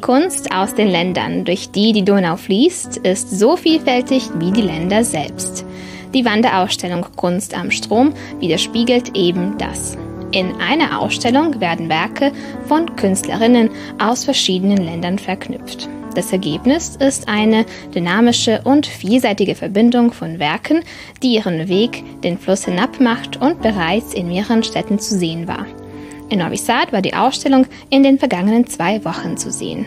Die Kunst aus den Ländern, durch die die Donau fließt, ist so vielfältig wie die Länder selbst. Die Wanderausstellung Kunst am Strom widerspiegelt eben das. In einer Ausstellung werden Werke von Künstlerinnen aus verschiedenen Ländern verknüpft. Das Ergebnis ist eine dynamische und vielseitige Verbindung von Werken, die ihren Weg den Fluss hinab macht und bereits in mehreren Städten zu sehen war. In Novi Sad war die Ausstellung in den vergangenen zwei Wochen zu sehen.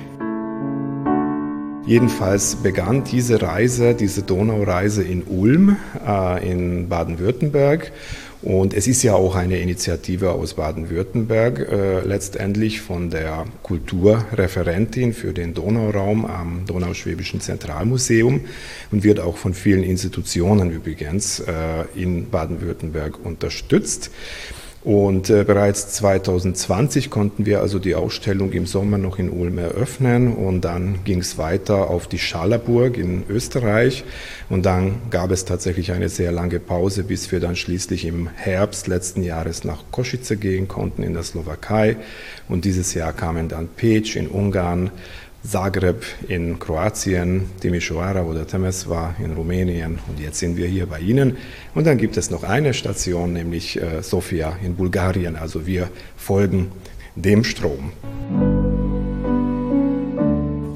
Jedenfalls begann diese Reise, diese Donaureise in Ulm äh, in Baden-Württemberg. Und es ist ja auch eine Initiative aus Baden-Württemberg, äh, letztendlich von der Kulturreferentin für den Donauraum am Donauschwäbischen Zentralmuseum und wird auch von vielen Institutionen übrigens äh, in Baden-Württemberg unterstützt. Und äh, bereits 2020 konnten wir also die Ausstellung im Sommer noch in Ulm eröffnen und dann ging es weiter auf die Schallerburg in Österreich. Und dann gab es tatsächlich eine sehr lange Pause, bis wir dann schließlich im Herbst letzten Jahres nach Kosice gehen konnten in der Slowakei. Und dieses Jahr kamen dann Peć in Ungarn, Zagreb in Kroatien, Timișoara oder Temesvar in Rumänien und jetzt sind wir hier bei Ihnen. Und dann gibt es noch eine Station, nämlich äh, Sofia in Bulgarien. Also wir folgen dem Strom.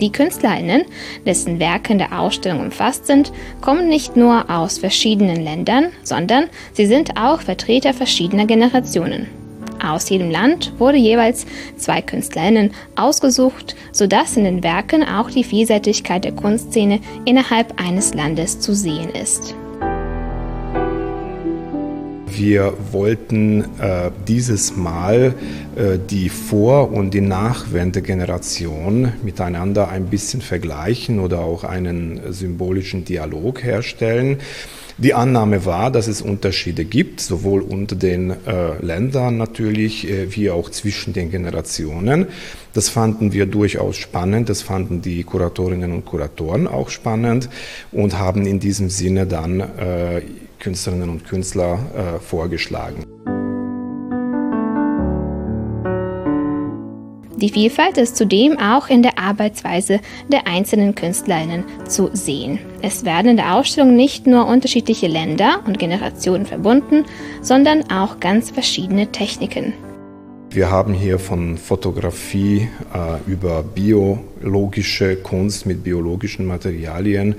Die KünstlerInnen, dessen Werke in der Ausstellung umfasst sind, kommen nicht nur aus verschiedenen Ländern, sondern sie sind auch Vertreter verschiedener Generationen. Aus jedem Land wurde jeweils zwei KünstlerInnen ausgesucht, sodass in den Werken auch die Vielseitigkeit der Kunstszene innerhalb eines Landes zu sehen ist. Wir wollten äh, dieses Mal äh, die Vor- und die Nachwendegeneration miteinander ein bisschen vergleichen oder auch einen symbolischen Dialog herstellen. Die Annahme war, dass es Unterschiede gibt, sowohl unter den äh, Ländern natürlich, äh, wie auch zwischen den Generationen. Das fanden wir durchaus spannend, das fanden die Kuratorinnen und Kuratoren auch spannend und haben in diesem Sinne dann äh, Künstlerinnen und Künstler äh, vorgeschlagen. Die Vielfalt ist zudem auch in der Arbeitsweise der einzelnen Künstlerinnen zu sehen. Es werden in der Ausstellung nicht nur unterschiedliche Länder und Generationen verbunden, sondern auch ganz verschiedene Techniken. Wir haben hier von Fotografie äh, über biologische Kunst mit biologischen Materialien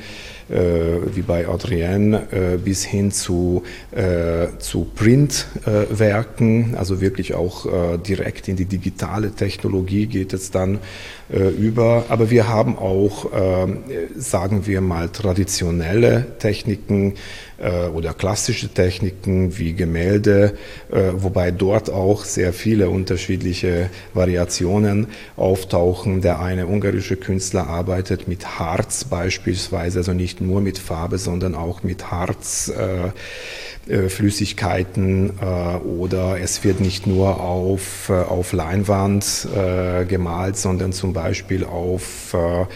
wie bei Adrienne, äh, bis hin zu, äh, zu Printwerken, also wirklich auch direkt in die digitale Technologie geht es dann über. Aber wir haben auch, sagen wir mal, traditionelle Techniken, oder klassische Techniken wie Gemälde, wobei dort auch sehr viele unterschiedliche Variationen auftauchen. Der eine ungarische Künstler arbeitet mit Harz beispielsweise, also nicht nur mit Farbe, sondern auch mit Harz. Äh, äh, äh, oder es wird nicht nur auf, äh, auf Leinwand äh, gemalt, sondern zum Beispiel auf, äh,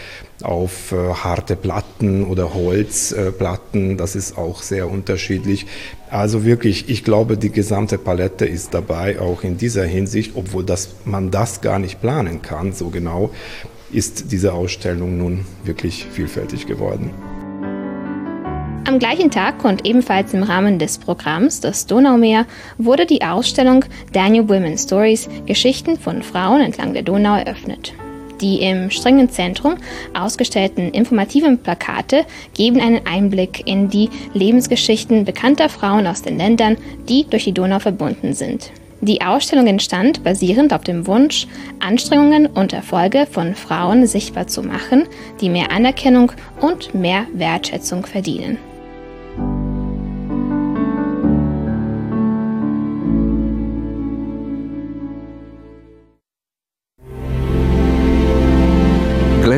auf harte Platten oder Holzplatten. das ist auch sehr unterschiedlich. Also wirklich, ich glaube, die gesamte Palette ist dabei, auch in dieser Hinsicht, obwohl das, man das gar nicht planen kann, so genau ist diese Ausstellung nun wirklich vielfältig geworden. Am gleichen Tag und ebenfalls im Rahmen des Programms Das Donaumeer wurde die Ausstellung Daniel Women Stories Geschichten von Frauen entlang der Donau eröffnet. Die im strengen Zentrum ausgestellten informativen Plakate geben einen Einblick in die Lebensgeschichten bekannter Frauen aus den Ländern, die durch die Donau verbunden sind. Die Ausstellung entstand basierend auf dem Wunsch, Anstrengungen und Erfolge von Frauen sichtbar zu machen, die mehr Anerkennung und mehr Wertschätzung verdienen.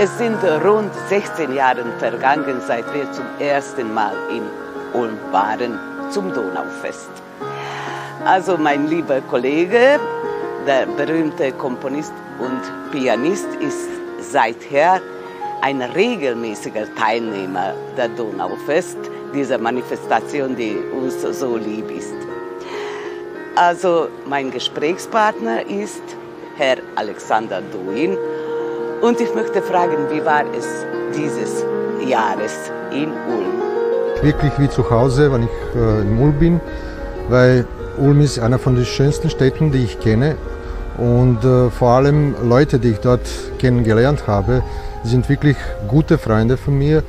Es sind rund 16 Jahre vergangen, seit wir zum ersten Mal in Ulm waren zum Donaufest. Also mein lieber Kollege, der berühmte Komponist und Pianist, ist seither ein regelmäßiger Teilnehmer der Donaufest, dieser Manifestation, die uns so lieb ist. Also mein Gesprächspartner ist Herr Alexander Duin und ich möchte fragen, wie war es dieses Jahres in Ulm? Wirklich wie zu Hause, wenn ich äh, in Ulm bin, weil Ulm ist einer von den schönsten Städten, die ich kenne. Und äh, vor allem Leute, die ich dort kennengelernt habe, sind wirklich gute Freunde von mir.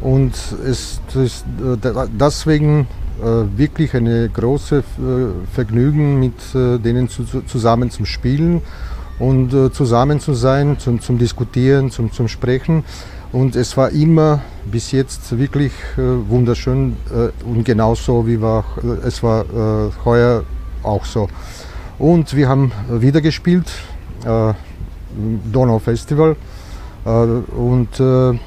Und es ist äh, deswegen äh, wirklich eine große Vergnügen, mit denen zu, zusammen zu spielen und äh, zusammen zu sein, zum, zum Diskutieren, zum, zum Sprechen. Und es war immer bis jetzt wirklich wunderschön und genauso wie war, es war heuer auch so. Und wir haben wieder gespielt, äh, Donau Festival. Äh, und äh,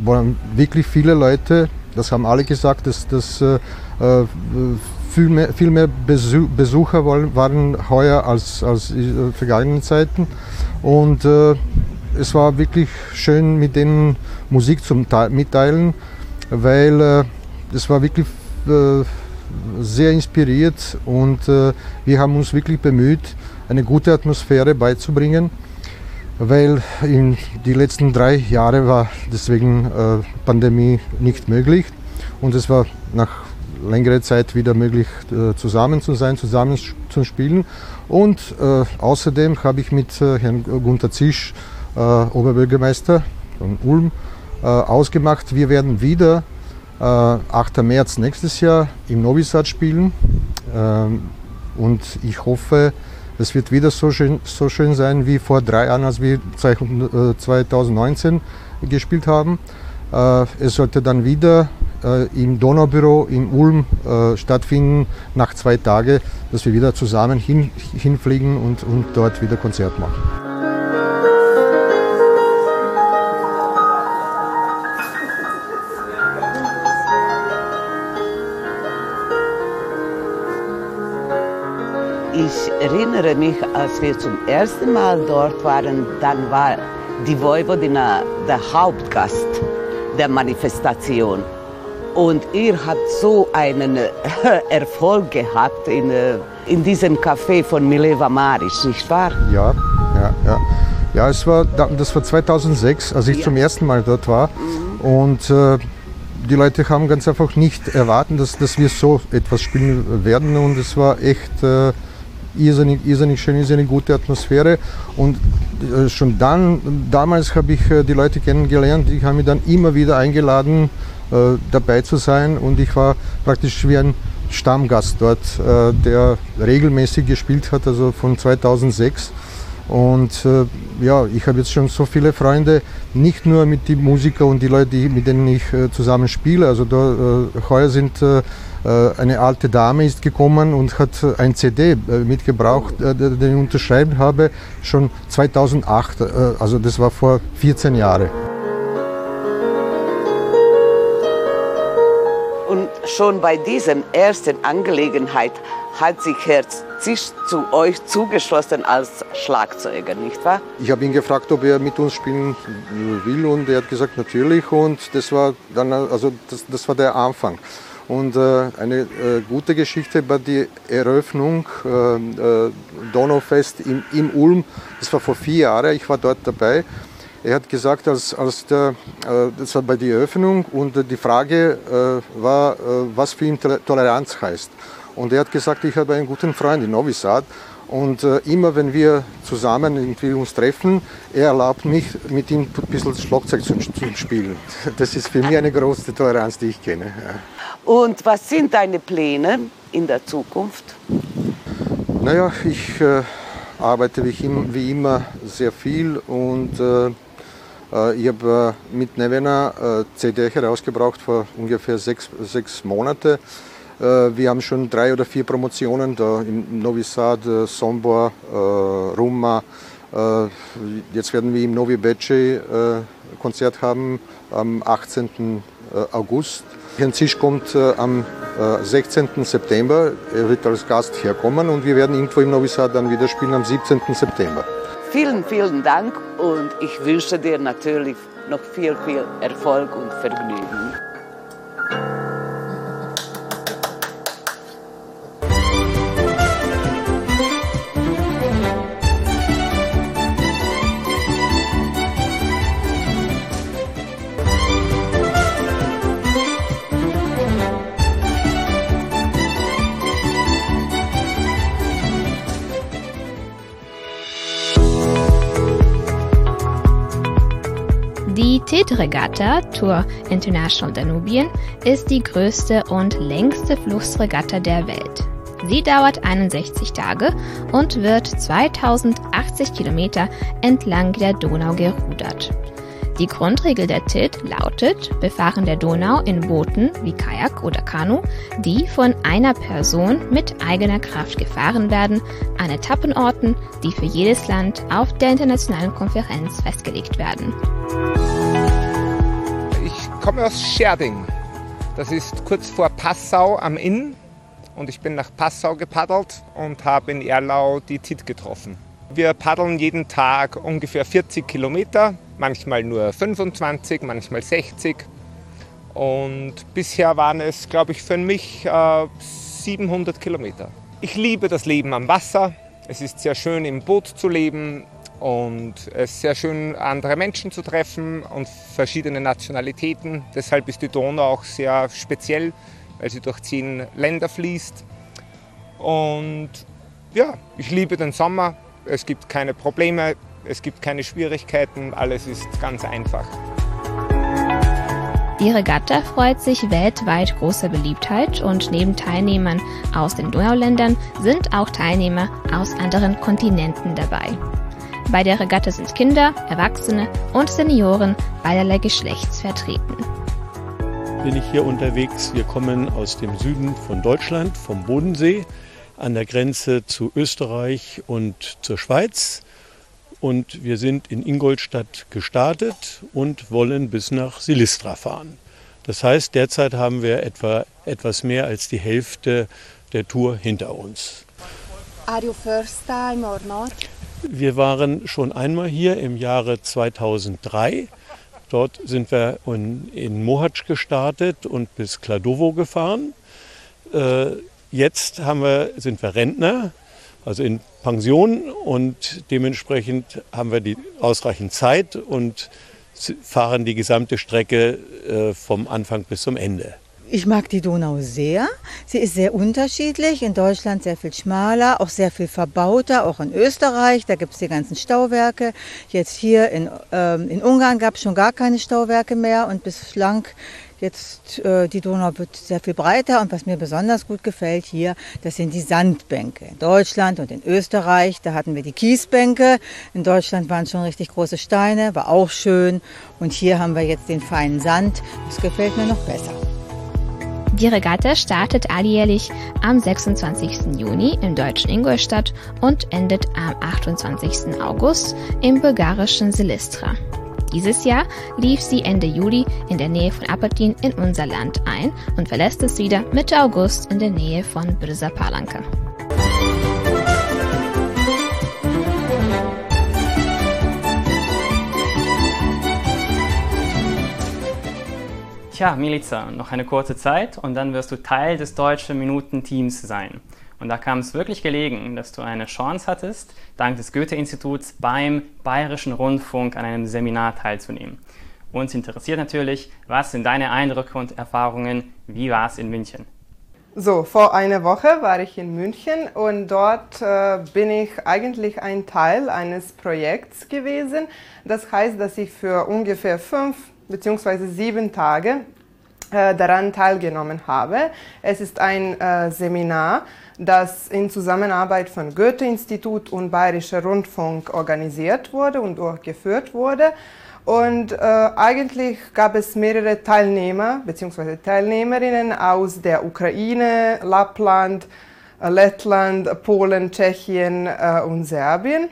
waren wirklich viele Leute, das haben alle gesagt, dass, äh, äh viel mehr, viel mehr Besucher waren heuer als, als in vergangenen Zeiten. Und äh, es war wirklich schön, mit denen Musik zu mitteilen, weil äh, es war wirklich sehr inspiriert und äh, wir haben uns wirklich bemüht, eine gute Atmosphäre beizubringen, weil in die letzten drei Jahre war deswegen äh, Pandemie nicht möglich und es war nach längerer Zeit wieder möglich, äh, zusammen zu sein, zusammen zu spielen. Und äh, außerdem habe ich mit äh, Herrn Gunther Zisch, äh, Oberbürgermeister von Ulm, ausgemacht, wir werden wieder 8. Äh, März nächstes Jahr im Novi Sad spielen. Ähm, und ich hoffe, es wird wieder so schön, so schön sein wie vor drei Jahren, als wir 2019 äh, gespielt haben. Äh, es sollte dann wieder im Donaubüro in Ulm stattfinden nach zwei Tagen, dass wir wieder zusammen hin, hinfliegen und, und dort wieder Konzert machen. Ich erinnere mich, als wir zum ersten Mal dort waren, dann war die Vojvodina der Hauptgast der Manifestation. Und ihr habt so einen äh, Erfolg gehabt in, äh, in diesem Café von Mileva Maric, nicht wahr? Ja, ja, ja. Ja, es war, das war 2006, als ich ja. zum ersten Mal dort war. Mhm. Und äh, die Leute haben ganz einfach nicht erwartet, dass, dass wir so etwas spielen werden. Und es war echt äh, irrsinnig, irrsinnig schön, irrsinnig gute Atmosphäre. Und äh, schon dann, damals habe ich äh, die Leute kennengelernt, die haben mich dann immer wieder eingeladen, dabei zu sein. Und ich war praktisch wie ein Stammgast dort, der regelmäßig gespielt hat, also von 2006. Und äh, ja, ich habe jetzt schon so viele Freunde, nicht nur mit den Musikern und die Leute, die, mit denen ich äh, zusammen spiele. Also da, äh, heuer sind äh, eine alte Dame ist gekommen und hat ein CD äh, mitgebracht, äh, den ich unterschreiben habe, schon 2008, also das war vor 14 Jahren. Schon bei dieser ersten Angelegenheit hat sich Herr Zisch zu euch zugeschlossen als Schlagzeuger, nicht wahr? Ich habe ihn gefragt, ob er mit uns spielen will und er hat gesagt, natürlich. Und das war dann, also das, das war der Anfang. Und äh, eine äh, gute Geschichte war die Eröffnung äh, äh Donaufest in, in Ulm. Das war vor vier Jahren, ich war dort dabei. Er hat gesagt, als, als der, äh, das war bei der Eröffnung und die Frage äh, war, was für ihn Toleranz heißt. Und er hat gesagt, ich habe einen guten Freund in Novi Sad und äh, immer wenn wir zusammen irgendwie uns treffen, er erlaubt mich, mit ihm ein bisschen Schlagzeug zu, zu spielen. Das ist für mich eine große Toleranz, die ich kenne. Ja. Und was sind deine Pläne in der Zukunft? Naja, ich äh, arbeite wie, wie, immer sehr viel und äh, äh ich habe äh, mit Nevena äh, CD herausgebracht vor ungefähr sechs, sechs Monaten. Äh, wir haben schon drei oder vier Promotionen da in Novi Sad, Sombor, Ruma Äh, jetzt werden wir im Novi äh, Konzert haben am 18. Äh, August. Herrn Zisch kommt am 16. September. Er wird als Gast herkommen und wir werden irgendwo im Novi Sad dann wieder spielen am 17. September. Vielen, vielen Dank und ich wünsche dir natürlich noch viel, viel Erfolg und Vergnügen. TID-Regatta Tour International Danubien ist die größte und längste Flussregatta der Welt. Sie dauert 61 Tage und wird 2080 Kilometer entlang der Donau gerudert. Die Grundregel der TID lautet Befahren der Donau in Booten wie Kajak oder Kanu, die von einer Person mit eigener Kraft gefahren werden, an Etappenorten, die für jedes Land auf der internationalen Konferenz festgelegt werden komme aus Scherding. Das ist kurz vor Passau am Inn. Und ich bin nach Passau gepaddelt und habe in Erlau die TIT getroffen. Wir paddeln jeden Tag ungefähr 40 Kilometer, manchmal nur 25, manchmal 60. Und bisher waren es, glaube ich, für mich äh, 700 Kilometer. Ich liebe das Leben am Wasser. Es ist sehr schön, im Boot zu leben. Und es ist sehr schön, andere Menschen zu treffen und verschiedene Nationalitäten. Deshalb ist die Donau auch sehr speziell, weil sie durch zehn Länder fließt. Und ja, ich liebe den Sommer. Es gibt keine Probleme, es gibt keine Schwierigkeiten, alles ist ganz einfach. Die Regatta freut sich weltweit großer Beliebtheit und neben Teilnehmern aus den Donauländern sind auch Teilnehmer aus anderen Kontinenten dabei. Bei der Regatta sind Kinder, Erwachsene und Senioren beiderlei Geschlechts vertreten. Bin ich hier unterwegs. Wir kommen aus dem Süden von Deutschland, vom Bodensee, an der Grenze zu Österreich und zur Schweiz. Und wir sind in Ingolstadt gestartet und wollen bis nach Silistra fahren. Das heißt, derzeit haben wir etwa etwas mehr als die Hälfte der Tour hinter uns. Are you first time or not? Wir waren schon einmal hier im Jahre 2003. Dort sind wir in, Mohac gestartet und bis Kladovo gefahren. Äh, jetzt wir, sind wir Rentner, also in Pension und dementsprechend haben wir die ausreichend Zeit und fahren die gesamte Strecke äh, vom Anfang bis zum Ende. Ich mag die Donau sehr. Sie ist sehr unterschiedlich. In Deutschland sehr viel schmaler, auch sehr viel verbauter, auch in Österreich. Da gibt es die ganzen Stauwerke. Jetzt hier in, ähm, in Ungarn gab es schon gar keine Stauwerke mehr und bislang Jetzt äh, die Donau wird sehr viel breiter und was mir besonders gut gefällt hier, das sind die Sandbänke. In Deutschland und in Österreich, da hatten wir die Kiesbänke. In Deutschland waren schon richtig große Steine, war auch schön. Und hier haben wir jetzt den feinen Sand. Das gefällt mir noch besser. Die Regatta startet alljährlich am 26. Juni im deutschen Ingolstadt und endet am 28. August im bulgarischen Silistra. Dieses Jahr lief sie Ende Juli in der Nähe von Apatin in unser Land ein und verlässt es wieder Mitte August in der Nähe von Brza Palanka. Tja, Milica, noch eine kurze Zeit und dann wirst du Teil des deutschen Minutenteams sein. Und da kam es wirklich gelegen, dass du eine Chance hattest, dank des Goethe-Instituts beim Bayerischen Rundfunk an einem Seminar teilzunehmen. Uns interessiert natürlich, was sind deine Eindrücke und Erfahrungen? Wie war es in München? So, vor einer Woche war ich in München und dort äh, bin ich eigentlich ein Teil eines Projekts gewesen. Das heißt, dass ich für ungefähr fünf bzw. sieben Tage äh, daran teilgenommen habe. Es ist ein äh, Seminar, das in Zusammenarbeit von Goethe-Institut und Bayerischer Rundfunk organisiert wurde und durchgeführt wurde. Und äh, eigentlich gab es mehrere Teilnehmer bzw. Teilnehmerinnen aus der Ukraine, Lappland, äh, Lettland, Polen, Tschechien äh, und Serbien.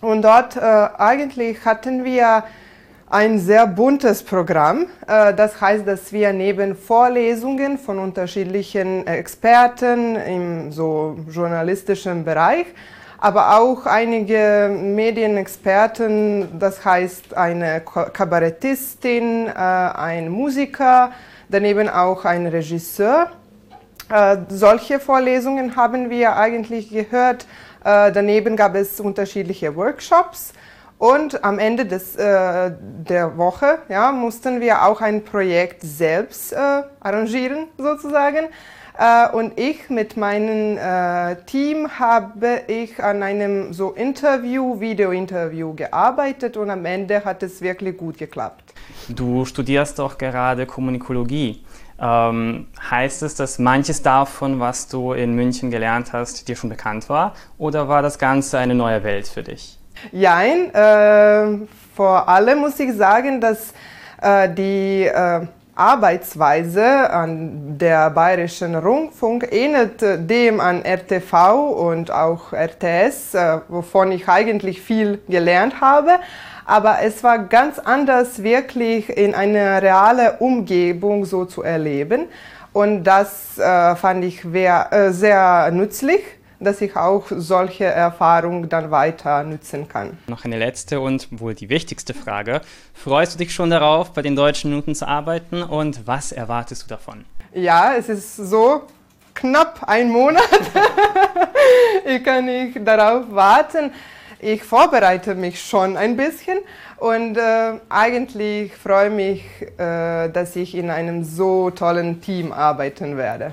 Und dort äh, eigentlich hatten wir ein sehr buntes Programm. Äh, das heißt, dass wir neben Vorlesungen von unterschiedlichen Experten im so journalistischen Bereich, aber auch einige Medienexperten, das heißt eine Kabarettistin, äh, ein Musiker, daneben auch ein Regisseur. Äh, solche Vorlesungen haben wir eigentlich gehört. Daneben gab es unterschiedliche Workshops und am Ende des, äh, der Woche ja, mussten wir auch ein Projekt selbst äh, arrangieren, sozusagen. Äh, und ich mit meinem äh, Team habe ich an einem so Interview, Video-Interview gearbeitet und am Ende hat es wirklich gut geklappt. Du studierst doch gerade Kommunikologie. Ähm, heißt es, dass manches davon, was du in München gelernt hast, dir schon bekannt war? Oder war das Ganze eine neue Welt für dich? Jein, äh, vor allem muss ich sagen, dass äh, die äh, Arbeitsweise an der Bayerischen Rundfunk ähnelt dem an RTV und auch RTS, äh, wovon ich eigentlich viel gelernt habe. Aber es war ganz anders, wirklich in einer realen Umgebung so zu erleben. Und das äh, fand ich äh, sehr nützlich dass ich auch solche Erfahrungen dann weiter nutzen kann. Noch eine letzte und wohl die wichtigste Frage. Freust du dich schon darauf, bei den deutschen Minuten zu arbeiten und was erwartest du davon? Ja, es ist so knapp ein Monat. ich kann nicht darauf warten. Ich vorbereite mich schon ein bisschen und äh, eigentlich freue mich, äh, dass ich in einem so tollen Team arbeiten werde.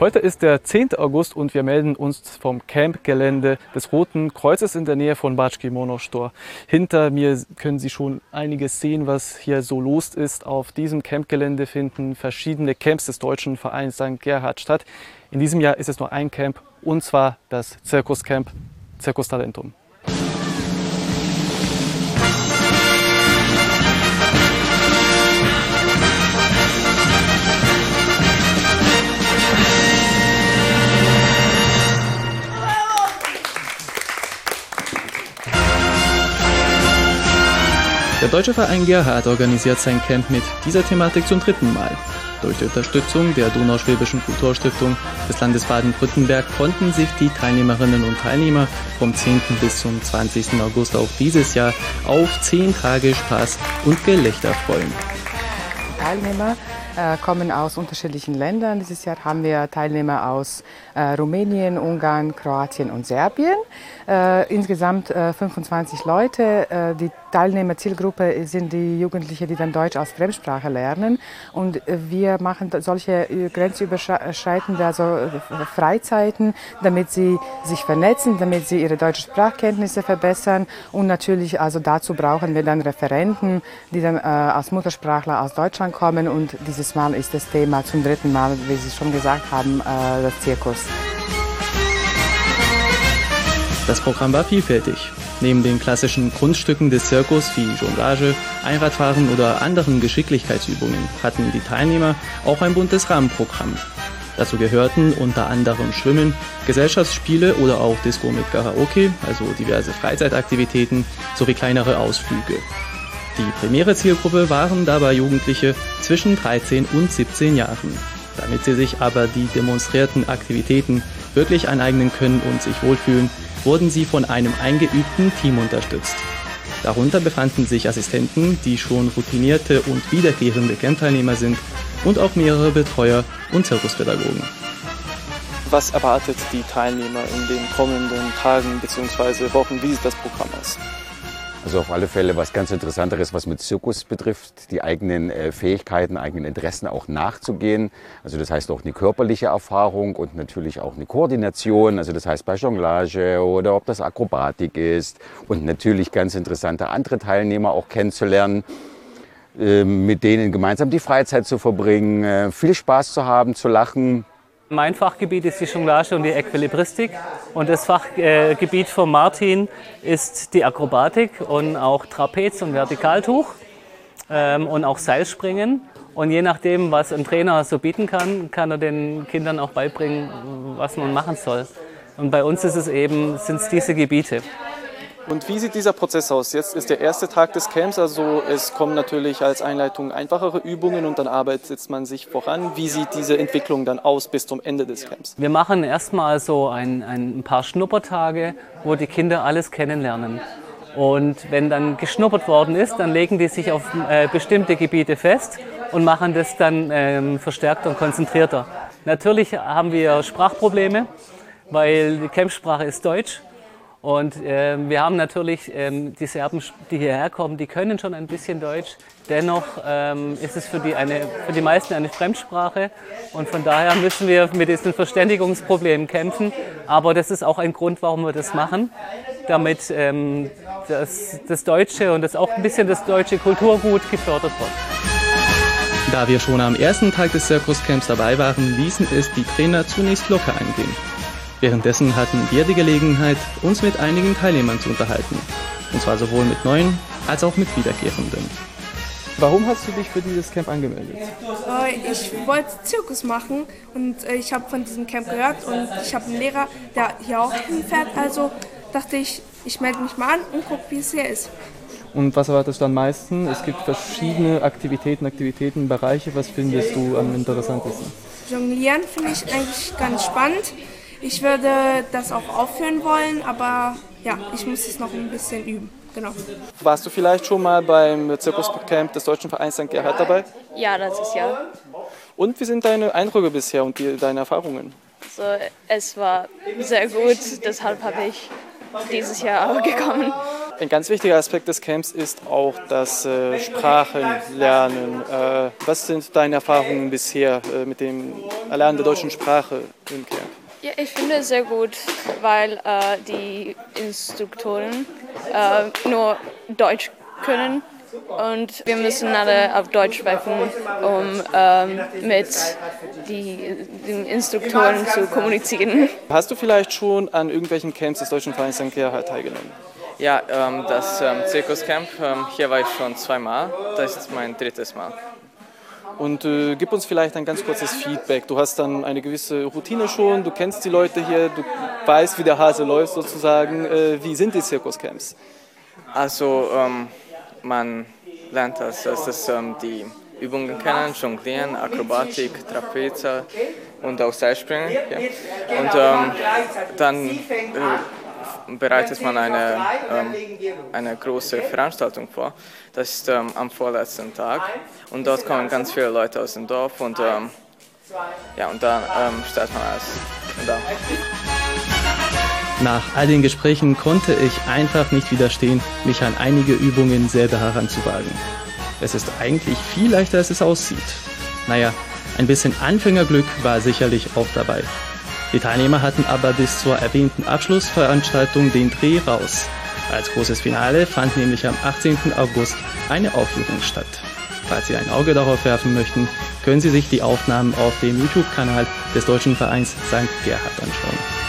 Heute ist der 10. August und wir melden uns vom Campgelände des Roten Kreuzes in der Nähe von Batschki Monostor. Hinter mir können Sie schon einiges sehen, was hier so los ist. Auf diesem Campgelände finden verschiedene Camps des Deutschen Vereins St. Gerhard statt. In diesem Jahr ist es nur ein Camp und zwar das Zirkuscamp Circus Talentum. Der Deutsche Verein Gerhard organisiert sein Camp mit dieser Thematik zum dritten Mal. Durch die Unterstützung der Donauschwäbischen Kulturstiftung des Landes Baden-Württemberg konnten sich die Teilnehmerinnen und Teilnehmer vom 10. bis zum 20. August auch dieses Jahr auf 10 Tage Spaß und Gelächter freuen. Teilnehmer kommen aus unterschiedlichen Ländern. Dieses Jahr haben wir Teilnehmer aus äh, Rumänien, Ungarn, Kroatien und Serbien. Äh, insgesamt 25 Leute. die Teilnehmerzielgruppe sind die Jugendlichen, die dann Deutsch als Fremdsprache lernen. Und wir machen solche grenzüberschreitende also Freizeiten, damit sie sich vernetzen, damit sie ihre deutsche Sprachkenntnisse verbessern. Und natürlich also dazu brauchen wir dann Referenten, die dann als Muttersprachler aus Deutschland kommen und dieses dieses Mal ist das Thema zum dritten Mal, wie Sie schon gesagt haben, äh, das Zirkus. Das Programm war vielfältig. Neben den klassischen Grundstücken des Zirkus wie Jonglage, Einradfahren oder anderen Geschicklichkeitsübungen hatten die Teilnehmer auch ein buntes Rahmenprogramm. Dazu gehörten unter anderem Schwimmen, Gesellschaftsspiele oder auch Disco mit Karaoke, also diverse Freizeitaktivitäten sowie kleinere Ausflüge. Die primäre Zielgruppe waren dabei Jugendliche zwischen 13 und 17 Jahren. Damit sie sich aber die demonstrierten Aktivitäten wirklich aneignen können und sich wohlfühlen, wurden sie von einem eingeübten Team unterstützt. Darunter befanden sich Assistenten, die schon routinierte und wiederkehrende Campteilnehmer sind und auch mehrere Betreuer und Zirkuspädagogen. Was erwartet die Teilnehmer in den kommenden Tagen bzw. Wochen? Wie sieht das Programm aus? Also auf alle Fälle was ganz Interessanteres, was mit Zirkus betrifft, die eigenen äh, Fähigkeiten, eigenen Interessen auch nachzugehen. Also das heißt auch eine körperliche Erfahrung und natürlich auch eine Koordination. Also das heißt bei Jonglage oder ob das Akrobatik ist und natürlich ganz interessante andere Teilnehmer auch kennenzulernen. äh, mit denen gemeinsam die Freizeit zu verbringen, äh, viel Spaß zu haben, zu lachen. Mein Fachgebiet ist die Jonglage und die Äquilibristik und das Fachgebiet von Martin ist die Akrobatik und auch Trapez und Vertikaltuch ähm, und auch Seilspringen. Und je nachdem, was ein Trainer so bieten kann, kann er den Kindern auch beibringen, was man machen soll. Und bei uns ist es eben, sind es diese Gebiete. Und wie sieht dieser Prozess aus? Jetzt ist der erste Tag des Camps, also es kommen natürlich als Einleitung einfachere Übungen und dann arbeitet man sich voran. Wie sieht diese Entwicklung dann aus bis zum Ende des Camps? Wir machen erstmal so ein, ein paar Schnuppertage, wo die Kinder alles kennenlernen. Und wenn dann geschnuppert worden ist, dann legen die sich auf äh, bestimmte Gebiete fest und machen das dann ähm, verstärkter und konzentrierter. Natürlich haben wir Sprachprobleme, weil die Campsprache ist Deutsch. Und äh, wir haben natürlich ähm, die Serben, die hierher kommen, die können schon ein bisschen Deutsch. Dennoch ähm, ist es für die, eine, für die meisten eine Fremdsprache. Und von daher müssen wir mit diesen Verständigungsproblemen kämpfen. Aber das ist auch ein Grund, warum wir das machen, damit ähm, das, das Deutsche und das auch ein bisschen das deutsche Kulturgut gefördert wird. Da wir schon am ersten Tag des Zirkuscamps dabei waren, ließen es die Trainer zunächst locker eingehen. Währenddessen hatten wir die Gelegenheit, uns mit einigen Teilnehmern zu unterhalten. Und zwar sowohl mit neuen als auch mit Wiederkehrenden. Warum hast du dich für dieses Camp angemeldet? Äh, ich wollte Zirkus machen und äh, ich habe von diesem Camp gehört und ich habe einen Lehrer, der hier auch hinfährt. Also dachte ich, ich melde mich mal an und gucke, wie es hier ist. Und was erwartest du am meisten? Es gibt verschiedene Aktivitäten, Aktivitäten, Bereiche. Was findest du am interessantesten? Jonglieren finde ich eigentlich ganz spannend. Ich würde das auch aufführen wollen, aber ja, ich muss es noch ein bisschen üben. Genau. Warst du vielleicht schon mal beim Zirkuscamp des Deutschen Vereins St. Gerhard dabei? Ja, das ist ja. Und wie sind deine Eindrücke bisher und die, deine Erfahrungen? Also, es war sehr gut, deshalb habe ich dieses Jahr auch gekommen. Ein ganz wichtiger Aspekt des Camps ist auch das äh, Sprachenlernen. Äh, was sind deine Erfahrungen bisher äh, mit dem Erlernen der deutschen Sprache im Camp? Ja, ich finde es sehr gut, weil äh, die Instruktoren äh, nur Deutsch können und wir müssen alle auf Deutsch sprechen, um ähm, mit die, den Instruktoren zu kommunizieren. Hast du vielleicht schon an irgendwelchen Camps des Deutschen Vereins St. Gerhard teilgenommen? Ja, ähm, das ähm, Zirkuscamp, ähm, hier war ich schon zweimal, das ist mein drittes Mal. Und äh, gib uns vielleicht ein ganz kurzes Feedback. Du hast dann eine gewisse Routine schon, du kennst die Leute hier, du weißt, wie der Hase läuft sozusagen. Äh, wie sind die Zirkuscamps? Also ähm, man lernt als erstes ähm, die Übungen kennen, Jonglieren, Akrobatik, Trapeze und auch Seilspringen. Ja. Und ähm, dann äh, bereitet man eine, ähm, eine große Veranstaltung vor. Das ist ähm, am vorletzten Tag und dort kommen ganz viele Leute aus dem Dorf und, ähm, ja, und dann ähm, stellt man alles. Nach all den Gesprächen konnte ich einfach nicht widerstehen, mich an einige Übungen selber heranzuwagen. Es ist eigentlich viel leichter, als es aussieht. Naja, ein bisschen Anfängerglück war sicherlich auch dabei. Die Teilnehmer hatten aber bis zur erwähnten Abschlussveranstaltung den Dreh raus. Als großes Finale fand nämlich am 18. August eine Aufführung statt. Falls Sie ein Auge darauf werfen möchten, können Sie sich die Aufnahmen auf dem YouTube-Kanal des Deutschen Vereins St. Gerhard anschauen.